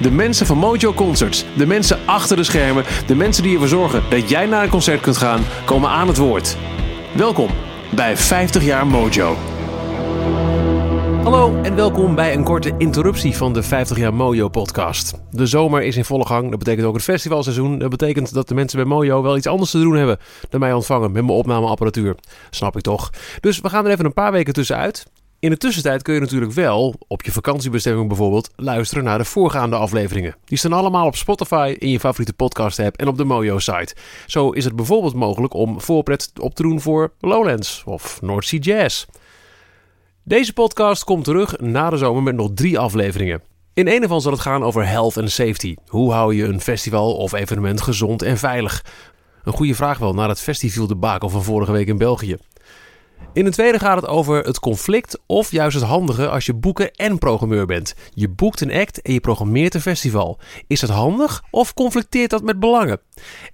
De mensen van Mojo Concerts, de mensen achter de schermen, de mensen die ervoor zorgen dat jij naar een concert kunt gaan, komen aan het woord. Welkom bij 50 jaar Mojo. Hallo en welkom bij een korte interruptie van de 50 jaar Mojo podcast. De zomer is in volle gang, dat betekent ook het festivalseizoen. Dat betekent dat de mensen bij Mojo wel iets anders te doen hebben dan mij ontvangen met mijn opnameapparatuur. Snap ik toch. Dus we gaan er even een paar weken tussenuit. In de tussentijd kun je natuurlijk wel, op je vakantiebestemming bijvoorbeeld, luisteren naar de voorgaande afleveringen. Die staan allemaal op Spotify, in je favoriete podcast app en op de Mojo-site. Zo is het bijvoorbeeld mogelijk om voorpret op te doen voor Lowlands of North Sea Jazz. Deze podcast komt terug na de zomer met nog drie afleveringen. In een ervan zal het gaan over health and safety. Hoe hou je een festival of evenement gezond en veilig? Een goede vraag wel na het festival debakel van vorige week in België. In de tweede gaat het over het conflict of juist het handige als je boeker en programmeur bent. Je boekt een act en je programmeert een festival. Is het handig of conflicteert dat met belangen?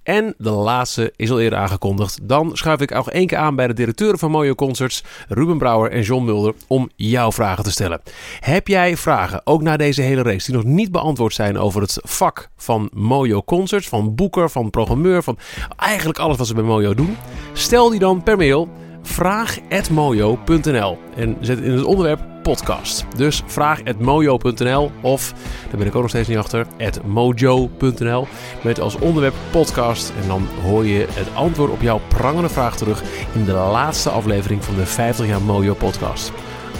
En de laatste is al eerder aangekondigd. Dan schuif ik nog één keer aan bij de directeuren van Mojo Concerts, Ruben Brouwer en John Mulder, om jouw vragen te stellen. Heb jij vragen, ook na deze hele race, die nog niet beantwoord zijn over het vak van Mojo Concerts, van boeker, van programmeur, van eigenlijk alles wat ze bij Mojo doen? Stel die dan per mail vraag.mojo.nl en zet in het onderwerp podcast. Dus vraag.mojo.nl of, daar ben ik ook nog steeds niet achter, mojo.nl met als onderwerp podcast. En dan hoor je het antwoord op jouw prangende vraag terug in de laatste aflevering van de 50 jaar Mojo podcast.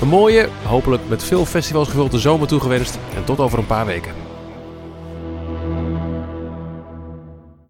Een mooie, hopelijk met veel festivals gevulde zomer toegewenst en tot over een paar weken.